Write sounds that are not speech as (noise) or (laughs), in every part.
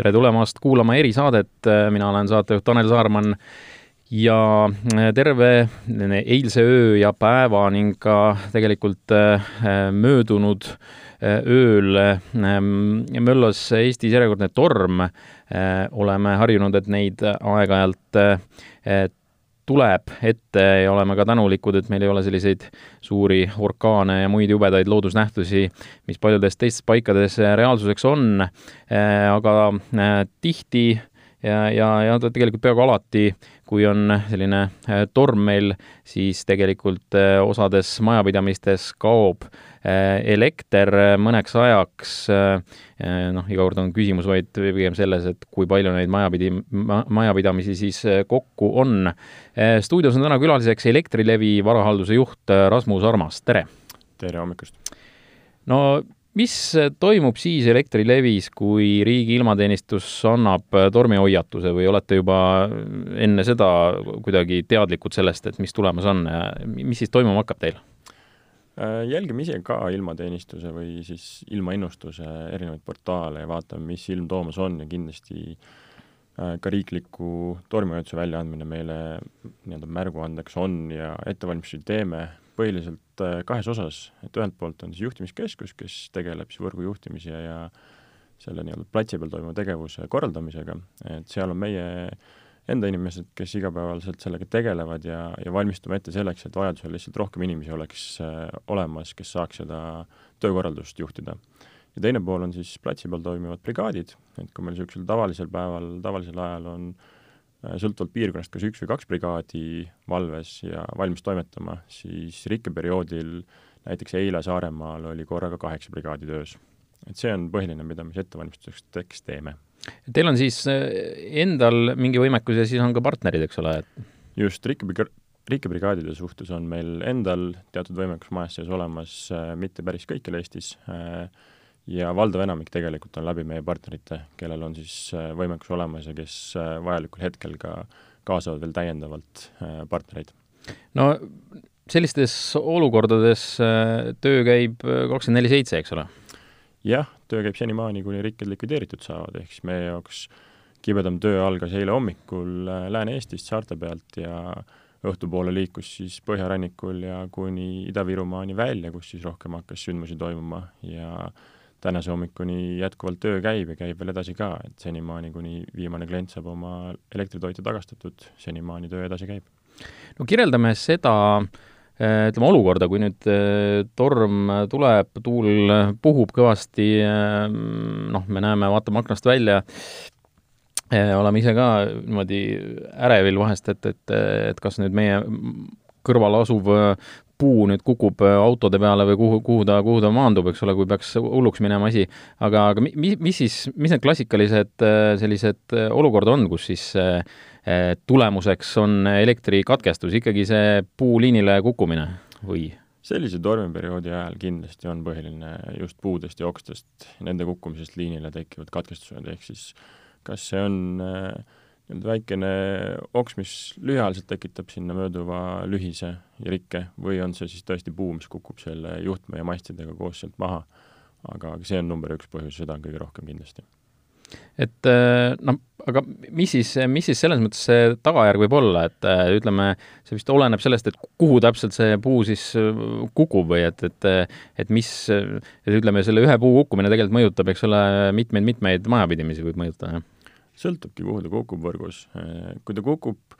tere tulemast kuulama erisaadet, mina olen saatejuht Tanel Saarman ja terve eilse öö ja päeva ning ka tegelikult möödunud ööl möllas Eestis järjekordne torm. oleme harjunud, et neid aeg-ajalt tuleb ette ja oleme ka tänulikud, et meil ei ole selliseid suuri orkaane ja muid jubedaid loodusnähtusi, mis paljudes teistes paikades reaalsuseks on, aga äh, tihti ja, ja, ja tegelikult peaaegu alati, kui on selline äh, torm meil, siis tegelikult äh, osades majapidamistes kaob elekter mõneks ajaks, noh, iga kord on küsimus vaid pigem selles, et kui palju neid majapidi ma,, majapidamisi siis kokku on. stuudios on täna külaliseks Elektrilevi varahalduse juht Rasmus Armas, tere! tere hommikust! no mis toimub siis Elektrilevis, kui riigi ilmateenistus annab tormihoiatuse või olete juba enne seda kuidagi teadlikud sellest, et mis tulemas on mis siis toimuma hakkab teil? Jälgime ise ka ilmateenistuse või siis ilmaennustuse erinevaid portaale ja vaatame, mis ilm toomas on ja kindlasti äh, ka riikliku tormihoiatuse väljaandmine meile nii-öelda märguandeks on ja ettevalmistusi teeme põhiliselt äh, kahes osas, et ühelt poolt on siis juhtimiskeskus, kes tegeleb siis võrgu juhtimise ja selle nii-öelda platsi peal toimuva tegevuse korraldamisega, et seal on meie enda inimesed, kes igapäevaselt sellega tegelevad ja, ja valmistume ette selleks, et vajadusel lihtsalt rohkem inimesi oleks äh, olemas, kes saaks seda töökorraldust juhtida. ja teine pool on siis platsi peal toimivad brigaadid, et kui meil niisugusel tavalisel päeval, tavalisel ajal on Äh, sõltuvalt piirkonnast kas üks või kaks brigaadi valves ja valmis toimetama, siis rikkeperioodil näiteks eile Saaremaal oli korraga kaheksa brigaadi töös. et see on põhiline, mida me siis ettevalmistuseks teeme. Teil on siis äh, endal mingi võimekus ja siis on ka partnerid, eks ole, et just, rikkebriga-, rikkebrigaadide suhtes on meil endal teatud võimekus majas sees olemas, äh, mitte päris kõikjal Eestis äh,, ja valdav enamik tegelikult on läbi meie partnerite, kellel on siis äh, võimekus olemas ja kes äh, vajalikul hetkel ka kaasavad veel täiendavalt äh, partnereid. no sellistes olukordades töö käib kakskümmend neli seitse, eks ole? jah, töö käib senimaani, kuni rikked likvideeritud saavad, ehk siis meie jaoks kibedam töö algas eile hommikul Lääne-Eestist saarte pealt ja õhtupoole liikus siis põhjarannikul ja kuni Ida-Virumaani välja, kus siis rohkem hakkas sündmusi toimuma ja äh, tänase hommikuni jätkuvalt töö käib ja käib veel edasi ka, et senimaani, kuni viimane klient saab oma elektritoitu tagastatud, senimaani töö edasi käib. no kirjeldame seda eh, ütleme, olukorda, kui nüüd eh, torm tuleb, tuul puhub kõvasti, eh, noh, me näeme, vaatame aknast välja, oleme ise ka niimoodi ärevil vahest, et, et, et kas nüüd meie kõrval asuv puu nüüd kukub äh, autode peale või kuhu, kuhu ta, kuhu ta maandub, eks ole, kui peaks hulluks minema asi. aga, aga mi-, mis siis, mis need klassikalised äh, sellised äh, olukorrad on, kus siis tulemuseks on elektrikatkestus, ikkagi see puuliinile kukkumine või? sellise tormiperioodi ajal kindlasti on põhiline just puudest ja okstest, nende kukkumisest liinile tekkivad katkestused, ehk siis kas see on äh, nii-öelda väikene oks, mis lühiajaliselt tekitab sinna mööduva lühise ja rikke või on see siis tõesti puu, mis kukub selle juhtme ja mastidega koos sealt maha. aga see on number üks põhjus, seda on kõige rohkem kindlasti. et äh, noh, aga mis siis, mis siis selles mõttes see tagajärg võib olla, et äh, ütleme, see vist oleneb sellest, et kuhu täpselt see puu siis äh, kukub või et, et et mis, et ütleme, selle ühe puu kukkumine tegelikult mõjutab, eks ole, mitmeid-mitmeid majapidamisi võib mõjutada, jah sõltubki, kuhu ta kukub võrgus. kui ta kukub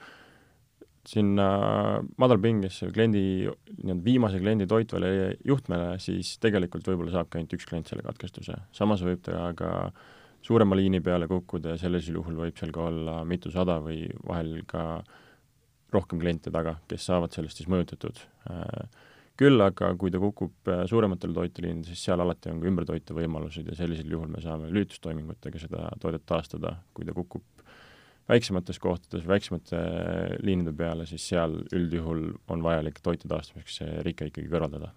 sinna madalpingesse kliendi, nii-öelda viimase kliendi toitvale juhtmele, siis tegelikult võib-olla saabki ainult üks klient selle katkestuse. samas võib ta ka suurema liini peale kukkuda ja sellisel juhul võib seal ka olla mitusada või vahel ka rohkem kliente taga, kes saavad sellest siis mõjutatud küll aga kui ta kukub äh, suurematel toiteliinidel, siis seal alati on ka ümbertoite võimalused ja sellisel juhul me saame lülitustoimingutega seda toodet taastada, kui ta kukub väiksemates kohtades, väiksemate äh, liinide peale, siis seal üldjuhul on vajalik toite taastamiseks see rike ikkagi kõrvaldada.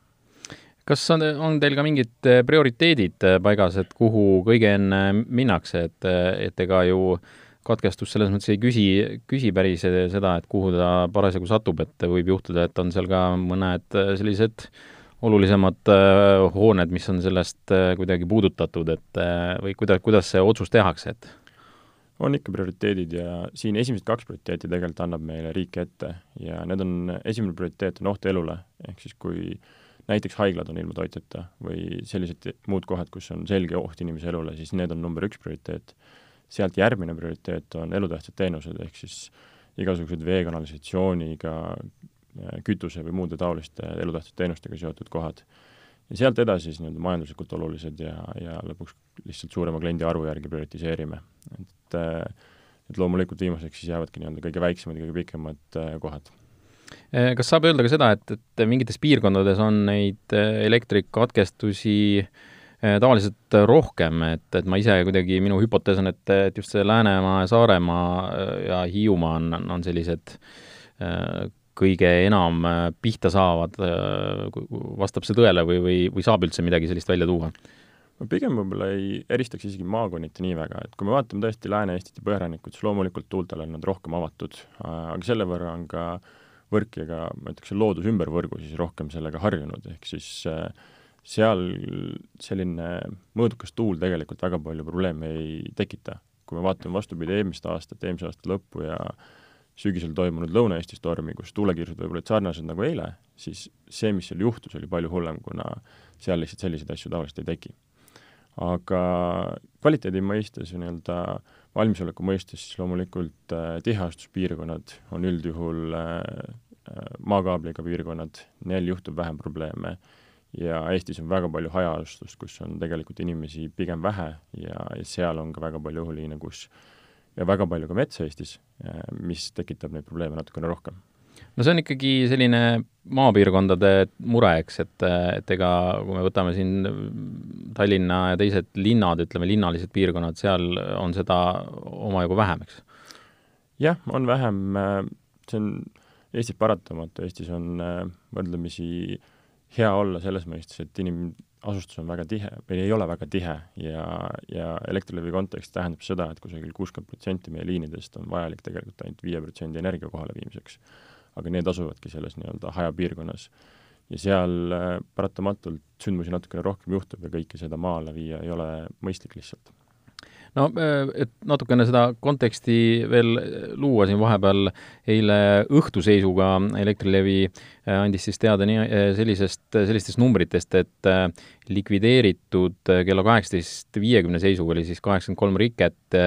kas on, on teil ka mingid äh, prioriteedid paigas, et kuhu kõige enne minnakse, et, et ega ju äh, katkestus selles mõttes ei küsi, küsi päris seda, et kuhu ta parasjagu satub, et võib juhtuda, et on seal ka mõned äh, sellised olulisemad äh, hooned, mis on sellest äh, kuidagi puudutatud, et või kuida-, kuidas see otsus tehakse, et on ikka prioriteedid ja siin esimesed kaks prioriteeti tegelikult annab meile riik ette ja need on, esimene prioriteet on oht elule, ehk siis kui näiteks haiglad on ilma toitjata või sellised muud kohad, kus on selge oht inimese elule, siis need on number üks prioriteet. Sealt järgmine prioriteet on elutähtsad teenused, ehk siis igasugused veekanalisatsiooniga, kütuse või muude taoliste elutähtsate teenustega seotud kohad. ja sealt edasi siis nii-öelda majanduslikult olulised ja, ja lõpuks lihtsalt suurema kliendi arvu järgi prioritiseerime. et, et loomulikult viimaseks siis jäävadki nii-öelda kõige väiksemad ja kõige pikemad äh, kohad äh, kas saab öelda ka seda, et, et mingites piirkondades on neid äh, elektrikatkestusi tavaliselt rohkem, et, et ma ise kuidagi, minu hüpotees on, et, et just see Läänemaa Saaremaa ja Hiiumaa on, on sellised kõige enam pihta saavad, vastab see tõele või, või, või saab üldse midagi sellist välja tuua? ma pigem võib-olla ei eristaks isegi maakonniti nii väga, et kui me vaatame tõesti Lääne-Eestit ja Põhjarannikut, siis loomulikult tuultele on nad rohkem avatud, aga selle võrra on ka võrk ja ka ma ütleks, loodus ümber võrgu siis rohkem sellega harjunud, ehk siis äh, seal selline mõõdukas tuul tegelikult väga palju probleeme ei tekita. kui me vaatame vastupidi eelmist aastat, eelmise aasta lõppu ja sügisel toimunud Lõuna-Eesti stormi, kus tuulekiirsud võib-olla olid sarnased nagu eile, siis see, mis seal juhtus, oli palju hullem, kuna seal lihtsalt selliseid asju tavaliselt ei teki aga kvaliteedi mõistes või nii-öelda valmisoleku mõistes siis loomulikult äh, tiheasustuspiirkonnad on üldjuhul äh, äh, maakaabliga piirkonnad, neil juhtub vähem probleeme ja Eestis on väga palju hajaasustust, kus on tegelikult inimesi pigem vähe ja, ja seal on ka väga palju õhuliine, kus ja väga palju ka metsa Eestis, äh, mis tekitab neid probleeme natukene rohkem no see on ikkagi selline maapiirkondade mure, eks, et, et ega kui me võtame siin Tallinna ja teised linnad, ütleme linnalised piirkonnad, seal on seda omajagu vähem, eks? jah, on vähem, see on Eestis paratamatu, Eestis on võrdlemisi hea olla selles mõistes, et inim-, asustus on väga tihe või ei ole väga tihe ja, ja Elektrilevi kontekst tähendab seda, et kusagil kuuskümmend protsenti meie liinidest on vajalik tegelikult ainult viie protsendi energia kohaleviimiseks aga need asuvadki selles nii-öelda hajapiirkonnas. ja seal äh, paratamatult sündmusi natukene rohkem juhtub ja kõike seda maale viia ei ole mõistlik lihtsalt no äh, et natukene seda konteksti veel luua siin vahepeal, eile õhtuseisuga Elektrilevi äh, andis siis teada nii sellisest, sellistest numbritest, et likvideeritud kella kaheksateist viiekümne seisuga oli siis kaheksakümmend kolm riket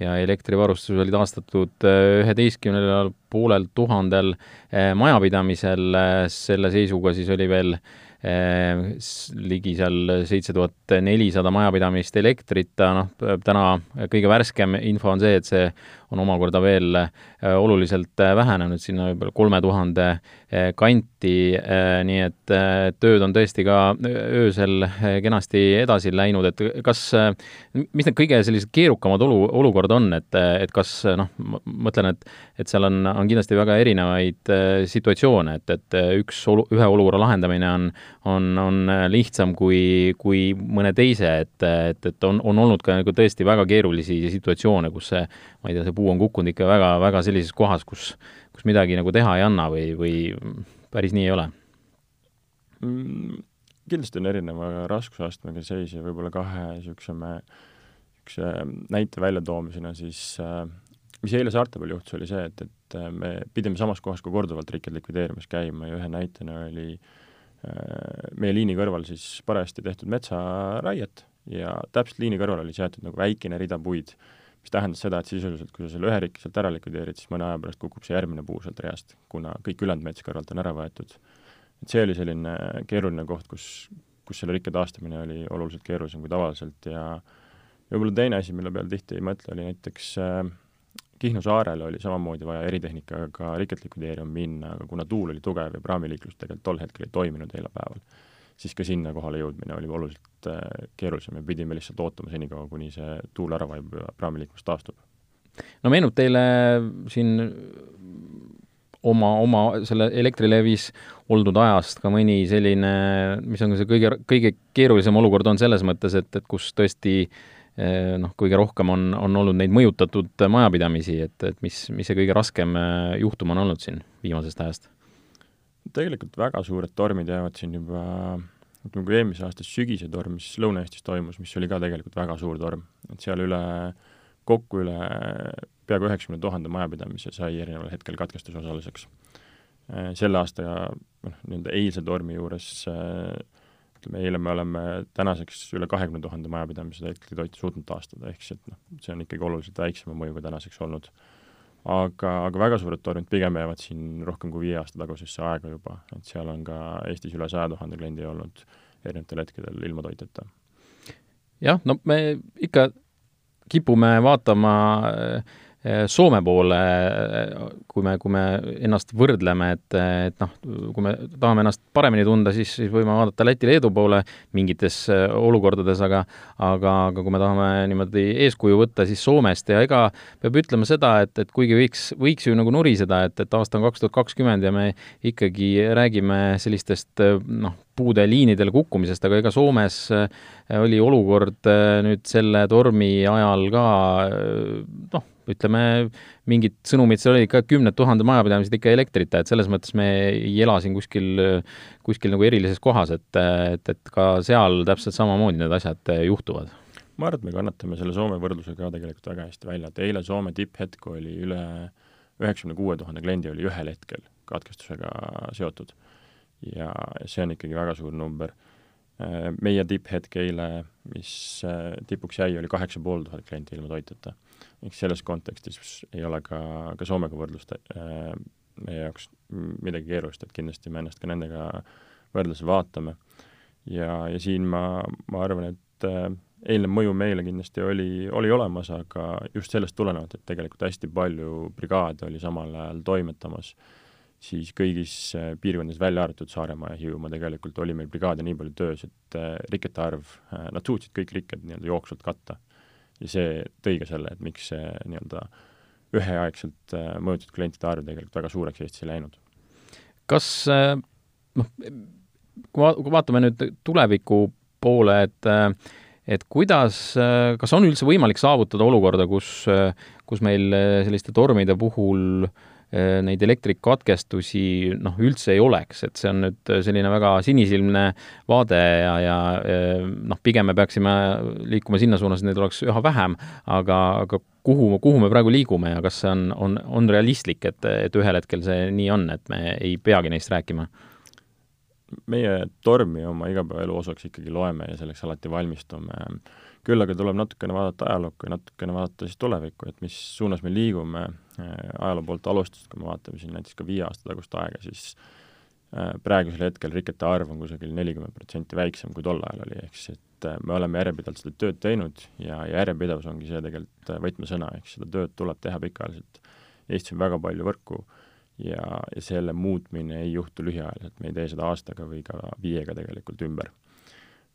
ja elektrivarustus oli taastatud üheteistkümnel poolel tuhandel majapidamisel, selle seisuga siis oli veel ligi seal seitse tuhat nelisada majapidamist elektrita, noh, täna kõige värskem info on see, et see on omakorda veel oluliselt vähenenud sinna võib-olla kolme tuhande kanti, nii et tööd on tõesti ka öösel kenasti edasi läinud, et kas, mis need kõige sellised keerukamad olu, olukord on, et, et kas noh, mõtlen, et et seal on, on kindlasti väga erinevaid situatsioone, et, et üks olu, ühe olukorra lahendamine on, on, on lihtsam kui, kui mõne teise, et, et, et on, on olnud ka nagu tõesti väga keerulisi situatsioone, kus see, ma ei tea, see puu on kukkunud ikka väga, väga sellises kohas, kus, kus midagi nagu teha ei anna või, või päris nii ei ole mm,? kindlasti on erineva raskusastmega seis ja võib-olla kahe niisuguse niisuguse näite väljatoomisena siis äh, mis eile saarte peal juhtus, oli see, et, et äh, me pidime samas kohas ka korduvalt rikked likvideerimas käima ja ühe näitena oli äh, meie liini kõrval siis parajasti tehtud metsaraiet ja täpselt liini kõrval oli seatud nagu väikene rida puid, mis tähendas seda, et sisuliselt, kui sa selle ühe rikki sealt ära likvideerid, siis mõne aja pärast kukub see järgmine puu sealt reast, kuna kõik ülejäänud mets kõrvalt on ära võetud. Et see oli selline keeruline koht, kus, kus selle rikke taastamine oli oluliselt keerulisem kui tavaliselt ja võib-olla teine asi, mille peale tihti ei mõtle, oli näiteks äh, Kihnu saarel oli samamoodi vaja eritehnikaga riket likvideerima minna, aga kuna tuul oli tugev ja praamiliiklus tegelikult tol hetkel ei toiminud eile päeval, siis ka sinna kohale jõudmine oli oluliselt äh, keerulisem ja pidime lihtsalt ootama senikaua, kuni see tuul ära vajub ja praamiliiklus taastub. no meenub teile siin oma, oma selle Elektrilevis oldud ajast ka mõni selline, mis on see kõige, kõige keerulisem olukord on selles mõttes, et, et kus tõesti eh, noh, kõige rohkem on, on olnud neid mõjutatud majapidamisi, et, et mis, mis see kõige raskem eh, juhtum on olnud siin viimasest ajast? tegelikult väga suured tormid jäävad siin juba ütleme, kui eelmise aasta sügisetorm, mis Lõuna-Eestis toimus, mis oli ka tegelikult väga suur torm, et seal üle kokku üle peaaegu üheksakümne tuhande majapidamise sai erineval hetkel katkestuse osaliseks. selle aasta noh, nii-öelda eilse tormi juures ütleme, eile me oleme tänaseks üle kahekümne tuhande majapidamise elektritoitu suutnud taastada, ehk siis et noh, see on ikkagi oluliselt väiksema mõjuga tänaseks olnud. aga, aga väga suured tormid pigem jäävad siin rohkem kui viie aasta tagusesse aega juba, et seal on ka Eestis üle saja tuhande kliendi olnud erinevatel hetkedel ilma toiteta. jah, no me ikka kipume vaatama äh, Soome poole, eh, kui me, kui me ennast võrdleme, et, et noh, kui me tahame ennast paremini tunda, siis, siis võime vaadata Läti-Leedu poole mingites eh, olukordades, aga aga, aga kui me tahame niimoodi eeskuju võtta, siis Soomest. Ja ega peab ütlema seda, et, et kuigi võiks, võiks ju nagu nuriseda, et, et aasta on kaks tuhat kakskümmend ja me ikkagi räägime sellistest noh, puude liinidele kukkumisest, aga ega Soomes oli olukord nüüd selle tormi ajal ka noh, ütleme, mingid sõnumid, seal olid ka kümned tuhanded majapidamised ikka elektrita, et selles mõttes me ei ela siin kuskil, kuskil nagu erilises kohas, et, et, et ka seal täpselt samamoodi need asjad juhtuvad. ma arvan, et me kannatame selle Soome võrdluse ka tegelikult väga hästi välja, et eile Soome tipphetk oli üle üheksakümne kuue tuhande kliendi oli ühel hetkel katkestusega seotud. ja see on ikkagi väga suur number meie tipphetk eile, mis tipuks jäi, oli kaheksa pool tuhat klienti ilma toitjata eks selles kontekstis ei ole ka, ka Soomega võrdlust äh, meie jaoks midagi keerulist, et kindlasti me ennast ka nendega võrdluses vaatame. ja, ja siin ma, ma arvan, et äh, eilne mõju meile kindlasti oli, oli olemas, aga just sellest tulenevalt, et tegelikult hästi palju brigaade oli samal ajal toimetamas, siis kõigis äh, piirkondades, välja arvatud Saaremaa ja Hiiumaa, tegelikult oli meil brigaade nii palju töös, et äh, rikete arv, äh, nad suutsid kõik rikked nii-öelda jooksvalt katta ja see tõi ka selle, et miks see nii-öelda üheaegselt mõjutatud klientide arv tegelikult väga suureks Eestis ei läinud. kas noh, kui va-, kui vaatame nüüd tuleviku poole, et et kuidas, kas on üldse võimalik saavutada olukorda, kus, kus meil selliste tormide puhul Äh, neid elektrikatkestusi noh, üldse ei oleks, et see on nüüd selline väga sinisilmne vaade ja, ja äh, noh, pigem me peaksime liikuma sinna suunas, et neid oleks üha vähem, aga, aga kuhu, kuhu me praegu liigume ja kas see on, on, on realistlik, et, et ühel hetkel see nii on, et me ei peagi neist rääkima? meie tormi oma igapäevaelu osaks ikkagi loeme ja selleks alati valmistume küll aga tuleb natukene vaadata ajalukku ja natukene vaadata siis tulevikku, et mis suunas me liigume äh, ajaloo poolt alustades, kui me vaatame siin näiteks ka viie aasta tagust aega, siis äh, praegusel hetkel rikete arv on kusagil nelikümmend protsenti väiksem, kui tol ajal oli, ehk siis et äh, me oleme järjepidevalt seda tööd teinud ja, ja järjepidevus ongi see tegelikult võtmesõna, ehk seda tööd tuleb teha pikaajaliselt. Eestis on väga palju võrku ja, ja selle muutmine ei juhtu lühiajaliselt, me ei tee seda aastaga või ka viiega tegelikult ümber.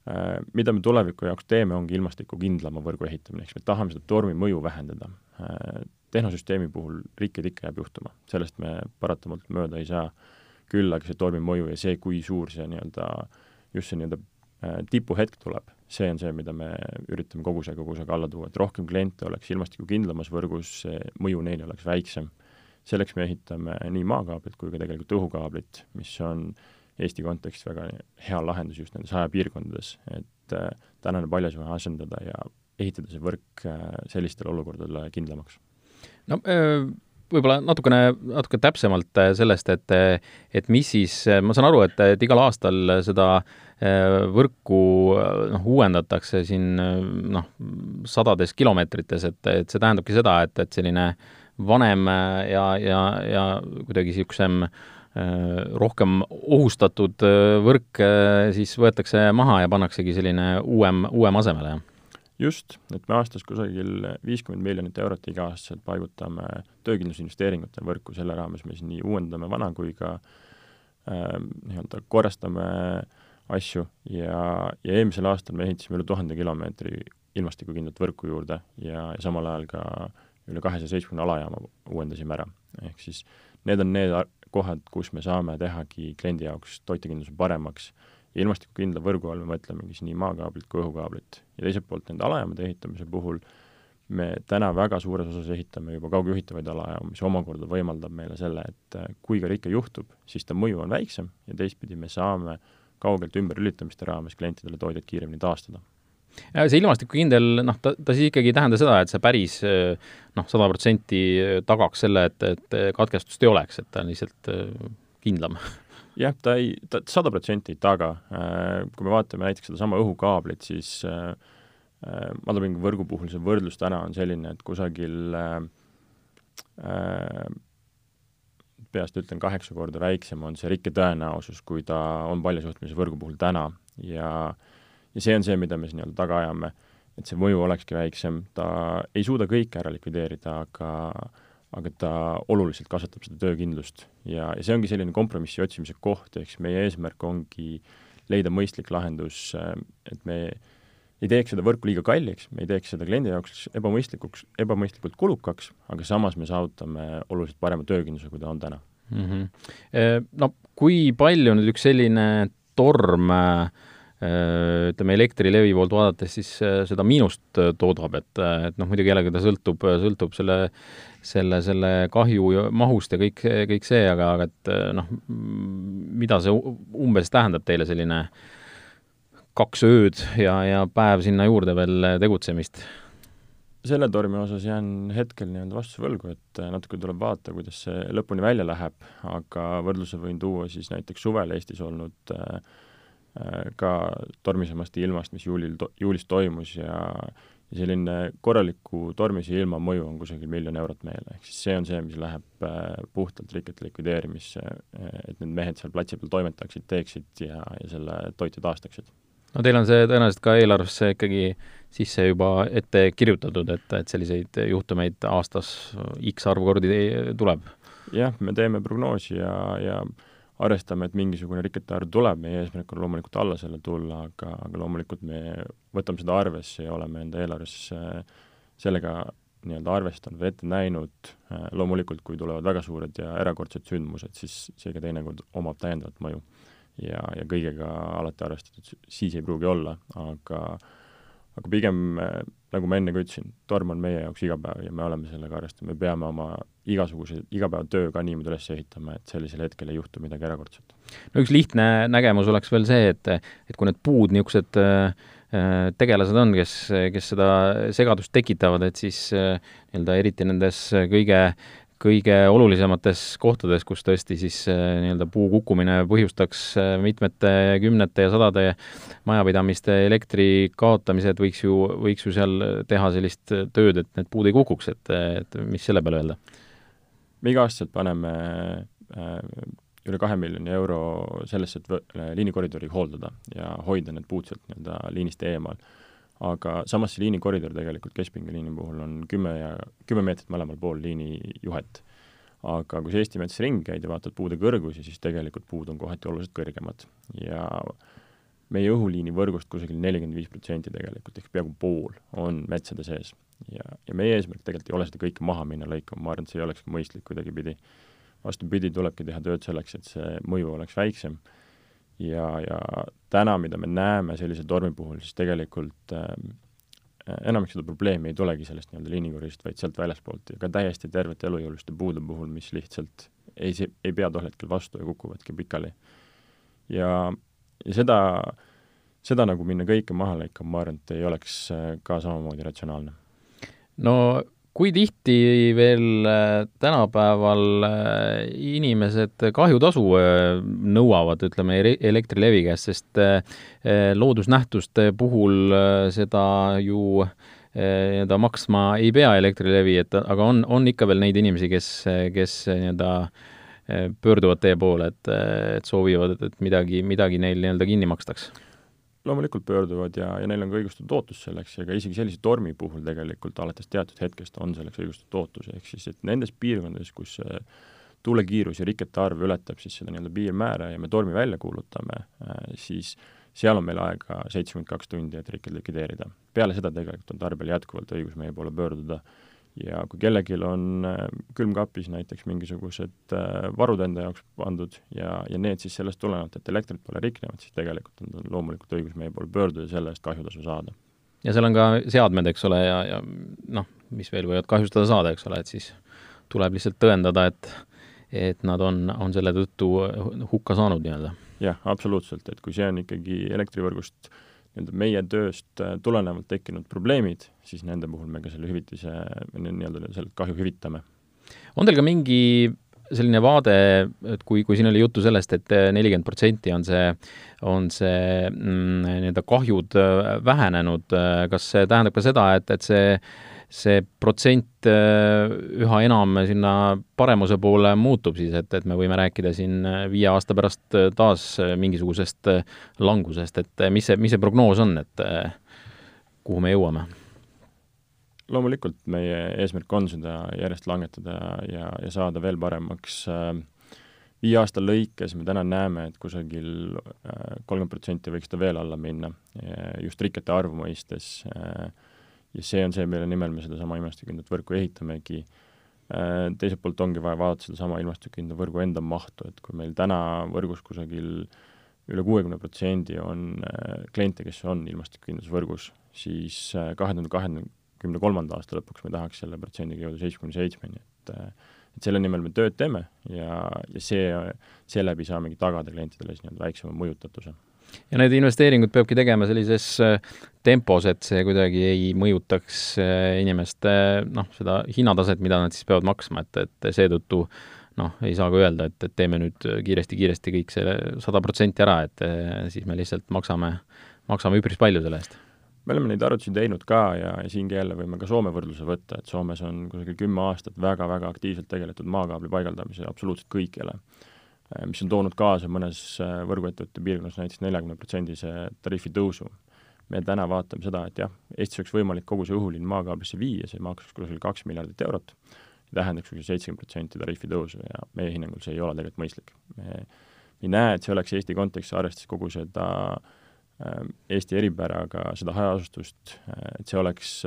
Äh, mida me tuleviku jaoks teeme, ongi ilmastikukindlama võrgu ehitamine, eks me tahame seda tormi mõju vähendada. Tehnosüsteemi puhul rikkeid ikka jääb juhtuma, sellest me paratamatult mööda ei saa, küll aga see tormi mõju ja see, kui suur see nii-öelda, just see nii-öelda äh, tipuhetk tuleb, see on see, mida me üritame koguse kogusega alla tuua, et rohkem kliente oleks ilmastikukindlamas võrgus, see mõju neile oleks väiksem. selleks me ehitame nii maakaablit kui ka tegelikult õhukaablit, mis on Eesti kontekstis väga hea lahendus just nendes hajapiirkondades, et äh, tänane paljasjoone asendada ja ehitada see võrk äh, sellistele olukordadele kindlamaks. No äh, võib-olla natukene, natuke täpsemalt sellest, et et mis siis, ma saan aru, et, et igal aastal seda võrku noh, uuendatakse siin noh, sadades kilomeetrites, et, et see tähendabki seda, et, et selline vanem ja, ja, ja kuidagi niisugusem äh, Äh, rohkem ohustatud äh, võrk äh, siis võetakse maha ja pannaksegi selline uuem, uuem asemele, jah? Just, et me aastas kusagil viiskümmend miljonit eurot iga-aastaselt paigutame töökindlusinvesteeringutele võrku, selle raames me siis nii uuendame vana kui ka äh, nii-öelda korrastame asju ja, ja eelmisel aastal me ehitasime üle tuhande kilomeetri ilmastikukindlat võrku juurde ja, ja samal ajal ka üle kahesaja seitsmekümne alajaama uuendasime ära. ehk siis need on need kohad, kus me saame tehagi kliendi jaoks toitekindluse paremaks ja ilmastikukindla võrgu all me mõtlemegi siis nii maakaablit kui õhukaablit. ja teiselt poolt nende alajaamade ehitamise puhul me täna väga suures osas ehitame juba kaugjuhitavaid alajaamu, mis omakorda võimaldab meile selle, et äh, kui ka rike juhtub, siis ta mõju on väiksem ja teistpidi me saame kaugelt ümberlülitamiste raames klientidele toidet kiiremini taastada see ilmastikukindel, noh, ta, ta siis ikkagi ei tähenda seda, et see päris noh, sada protsenti tagaks selle, et, et katkestust ei oleks, et ta on lihtsalt kindlam (laughs) jah, ta ei, ta sada protsenti ei taga. Kui me vaatame näiteks sedasama õhukaablit, siis madalapingi võrgu puhul see võrdlus täna on selline, et kusagil äh, peast ütlen, kaheksa korda väiksem on see rikke tõenäosus, kui ta on paljusuhtmelise võrgu puhul täna ja ja see on see, mida me siin nii-öelda taga ajame, et see mõju olekski väiksem, ta ei suuda kõike ära likvideerida, aga aga ta oluliselt kasvatab seda töökindlust ja, ja see ongi selline kompromissi otsimise koht, ehk siis meie eesmärk ongi leida mõistlik lahendus, et me ei teeks seda võrku liiga kalliks, me ei teeks seda kliendi jaoks ebamõistlikuks, ebamõistlikult kulukaks, aga samas me saavutame oluliselt parema töökindluse, kui ta on täna mm. -hmm. No kui palju nüüd üks selline torm äh, ütleme, Elektrilevi poolt vaadates siis äh, seda miinust toodab, et, et noh, muidugi jällegi ta sõltub, sõltub selle, selle, selle kahju mahust ja kõik, kõik see, aga, aga et noh, mida see umbes tähendab teile selline äh, kaks ööd ja, ja päev sinna juurde veel tegutsemist? selle tormi osas jään hetkel nii-öelda vastuse võlgu, et natuke tuleb vaadata, kuidas see lõpuni välja läheb, aga võrdluse võin tuua siis näiteks suvel Eestis olnud äh, äh ka tormisemast ilmast, mis juulil juulis toimus ja ja selline korraliku tormise ilma mõju on kusagil miljon eurot meile, ehk siis see on see, mis läheb äh, puhtalt rikete likvideerimisse, äh, et need mehed seal platsi peal toimetaksid, teeksid ja, ja selle toitu taastaksid no teil on see tõenäoliselt ka eelarvesse ikkagi sisse juba ette kirjutatud, et, et selliseid juhtumeid aastas X arv kordi tuleb? jah, me teeme prognoosi ja, ja arvestame, et mingisugune rikete arv tuleb, meie eesmärk on loomulikult alla selle tulla, aga, aga loomulikult me võtame seda arvesse ja oleme enda eelarves sellega nii-öelda arvestanud ette näinud, loomulikult kui tulevad väga suured ja erakordsed sündmused, siis see ka teinekord omab täiendavat mõju. Ja, ja kõigega alati arvestatud, siis ei pruugi olla, aga aga pigem, nagu ma enne ka ütlesin, torm on meie jaoks igapäev ja me oleme sellega arvestanud, me peame oma igasuguse igapäevatöö ka niimoodi üles ehitama, et sellisel hetkel ei juhtu midagi erakordset. no üks lihtne nägemus oleks veel see, et, et kui need puud niisugused äh, tegelased on, kes, kes seda segadust tekitavad, et siis äh, nii-öelda eriti nendes kõige kõige olulisemates kohtades, kus tõesti siis äh, nii-öelda puu kukkumine põhjustaks äh, mitmete kümnete ja sadade majapidamiste elektri kaotamised, võiks ju, võiks ju seal teha sellist tööd, et need puud ei kukuks, et, et mis selle peale öelda? me iga-aastaselt paneme äh, üle kahe miljoni euro sellesse, et liinikoridori hooldada ja hoida need puud sealt nii-öelda liinist eemal aga samas see liinikoridor tegelikult keskpingeliini puhul on kümme ja, kümme meetrit mõlemal pool liinijuhet. aga kui sa Eesti metsas ringi käid ja vaatad puude kõrgusi, siis tegelikult puud on kohati oluliselt kõrgemad ja meie õhuliini võrgust kusagil nelikümmend viis protsenti tegelikult, ehk peaaegu pool on metsade sees. ja, ja meie eesmärk tegelikult ei ole seda kõike maha minna lõikama, ma arvan, et see ei olekski mõistlik kuidagipidi. vastupidi, tulebki teha tööd selleks, et see mõju oleks väiksem ja, ja täna, mida me näeme sellise tormi puhul, siis tegelikult äh, enamik seda probleemi ei tulegi sellest nii-öelda liinikorist, vaid sealt väljaspoolt ja ka täiesti tervete elujõuliste puude puhul, mis lihtsalt ei, ei pea tol hetkel vastu ja kukuvadki pikali. ja, ja seda, seda nagu minna kõike maha lõikama, ma arvan, et ei oleks äh, ka samamoodi ratsionaalne. no kui tihti veel äh, tänapäeval äh, inimesed kahjutasu äh, nõuavad, ütleme, Elektrilevi käest, sest loodusnähtuste puhul seda ju nii-öelda maksma ei pea Elektrilevi, et aga on, on ikka veel neid inimesi, kes, kes nii-öelda pöörduvad teie poole, et, et soovivad, et midagi, midagi neil nii-öelda kinni makstaks loomulikult pöörduvad ja, ja neil on ka õigustatud ootus selleks ja ka isegi sellise tormi puhul tegelikult alates teatud hetkest on selleks õigustatud ootus, ehk siis et nendes piirkondades, kus tuulekiirus ja rikete arv ületab siis seda nii-öelda piirmäära ja me tormi välja kuulutame, äh, siis seal on meil aega seitsekümmend kaks tundi, et rikkeid likvideerida. peale seda tegelikult on tarbijal jätkuvalt õigus meie poole pöörduda ja kui kellelgi on äh, külmkapis näiteks mingisugused äh, varud enda jaoks pandud ja, ja need siis sellest tulenevalt, et elektrit pole riknenud, siis tegelikult on tal loomulikult õigus meie poole pöörduda ja selle eest kahjutasu saada. ja seal on ka seadmed, eks ole, ja, ja noh, mis veel võivad kahjustada saada, eks ole, et siis tuleb lihtsalt tõendada, et et nad on, on selle tõttu hukka saanud nii-öelda. jah, absoluutselt, et kui see on ikkagi elektrivõrgust nii-öelda meie tööst tulenevalt tekkinud probleemid, siis nende puhul me ka selle hüvitise, nii-öelda selle kahju hüvitame. on teil ka mingi selline vaade, et kui, kui siin oli juttu sellest et, et nelikümmend protsenti on see, on see mm, nii-öelda kahjud vähenenud, kas see tähendab ka seda, et, et see see protsent äh, üha enam sinna paremuse poole muutub siis, et, et me võime rääkida siin äh, viie aasta pärast äh, taas mingisugusest langusest, et mis see, mis see prognoos on, et kuhu me jõuame? loomulikult meie eesmärk on seda järjest langetada ja, ja saada veel paremaks. viie aasta lõikes me täna näeme, et kusagil kolmkümmend protsenti võiks ta veel alla minna, just rikete arvu mõistes ja see on see, mille nimel me sedasama ilmastikukindlat võrku ehitamegi. Äh, teiselt poolt ongi vaja vaadata sedasama ilmastikukindla võrgu enda mahtu, et kui meil täna võrgus kusagil üle kuuekümne protsendi on äh, kliente, kes on ilmastikukindlusvõrgus, siis äh, kahe tuhande kahekümne kolmanda aasta lõpuks me tahaks selle protsendiga jõuda seitsmekümne seitsmeni, et et selle nimel me tööd teeme ja, ja see, seeläbi saamegi tagada klientidele siis nii-öelda väiksema mõjutatuse ja need investeeringud peabki tegema sellises äh, tempos, et see kuidagi ei mõjutaks äh, inimeste noh, seda hinnataset, mida nad siis peavad maksma, et, et seetõttu noh, ei saa ka öelda, et, et teeme nüüd kiiresti-kiiresti kõik selle sada protsenti ära, et äh, siis me lihtsalt maksame, maksame üpris palju selle eest. Me oleme neid arvutusi teinud ka ja, siingi jälle võime ka Soome võrdluse võtta, et Soomes on kusagil kümme aastat väga-väga aktiivselt tegeletud maakaabli paigaldamise absoluutselt kõikjale mis on toonud kaasa mõnes äh, võrguettevõtte piirkonnas näiteks neljakümne protsendise tariifi tõusu. me täna vaatame seda, et jah, Eestis oleks võimalik kogu see õhuliin maakaablisse viia, see maksaks kusagil kaks miljardit eurot, tähendaks kusagil seitsekümmend protsenti tariifi tõusu ja meie hinnangul see ei ole tegelikult mõistlik. me ei näe, et see oleks Eesti kontekstis, arvestades kogu seda äh, Eesti eripäraga, seda hajaasustust, et see oleks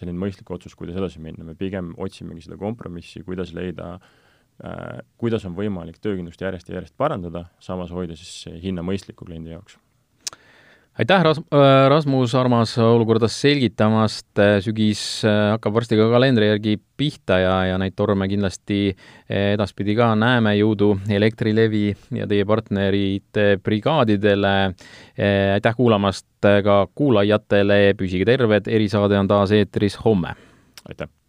selline mõistlik otsus, kuidas edasi minna, me pigem otsimegi seda kompromissi, kuidas leida äh, Äh, kuidas on võimalik töökindlust järjest ja järjest parandada, samas hoida siis hinna mõistliku kliendi jaoks. aitäh, Ras-, äh, Rasmus Armas olukorda selgitamast, äh, sügis hakkab varsti ka kalendri järgi pihta ja, ja neid torme kindlasti edaspidi ka näeme, jõudu Elektrilevi ja teie partnerite brigaadidele, aitäh kuulamast ka kuulajatele, püsige terved, erisaade on taas eetris homme! aitäh!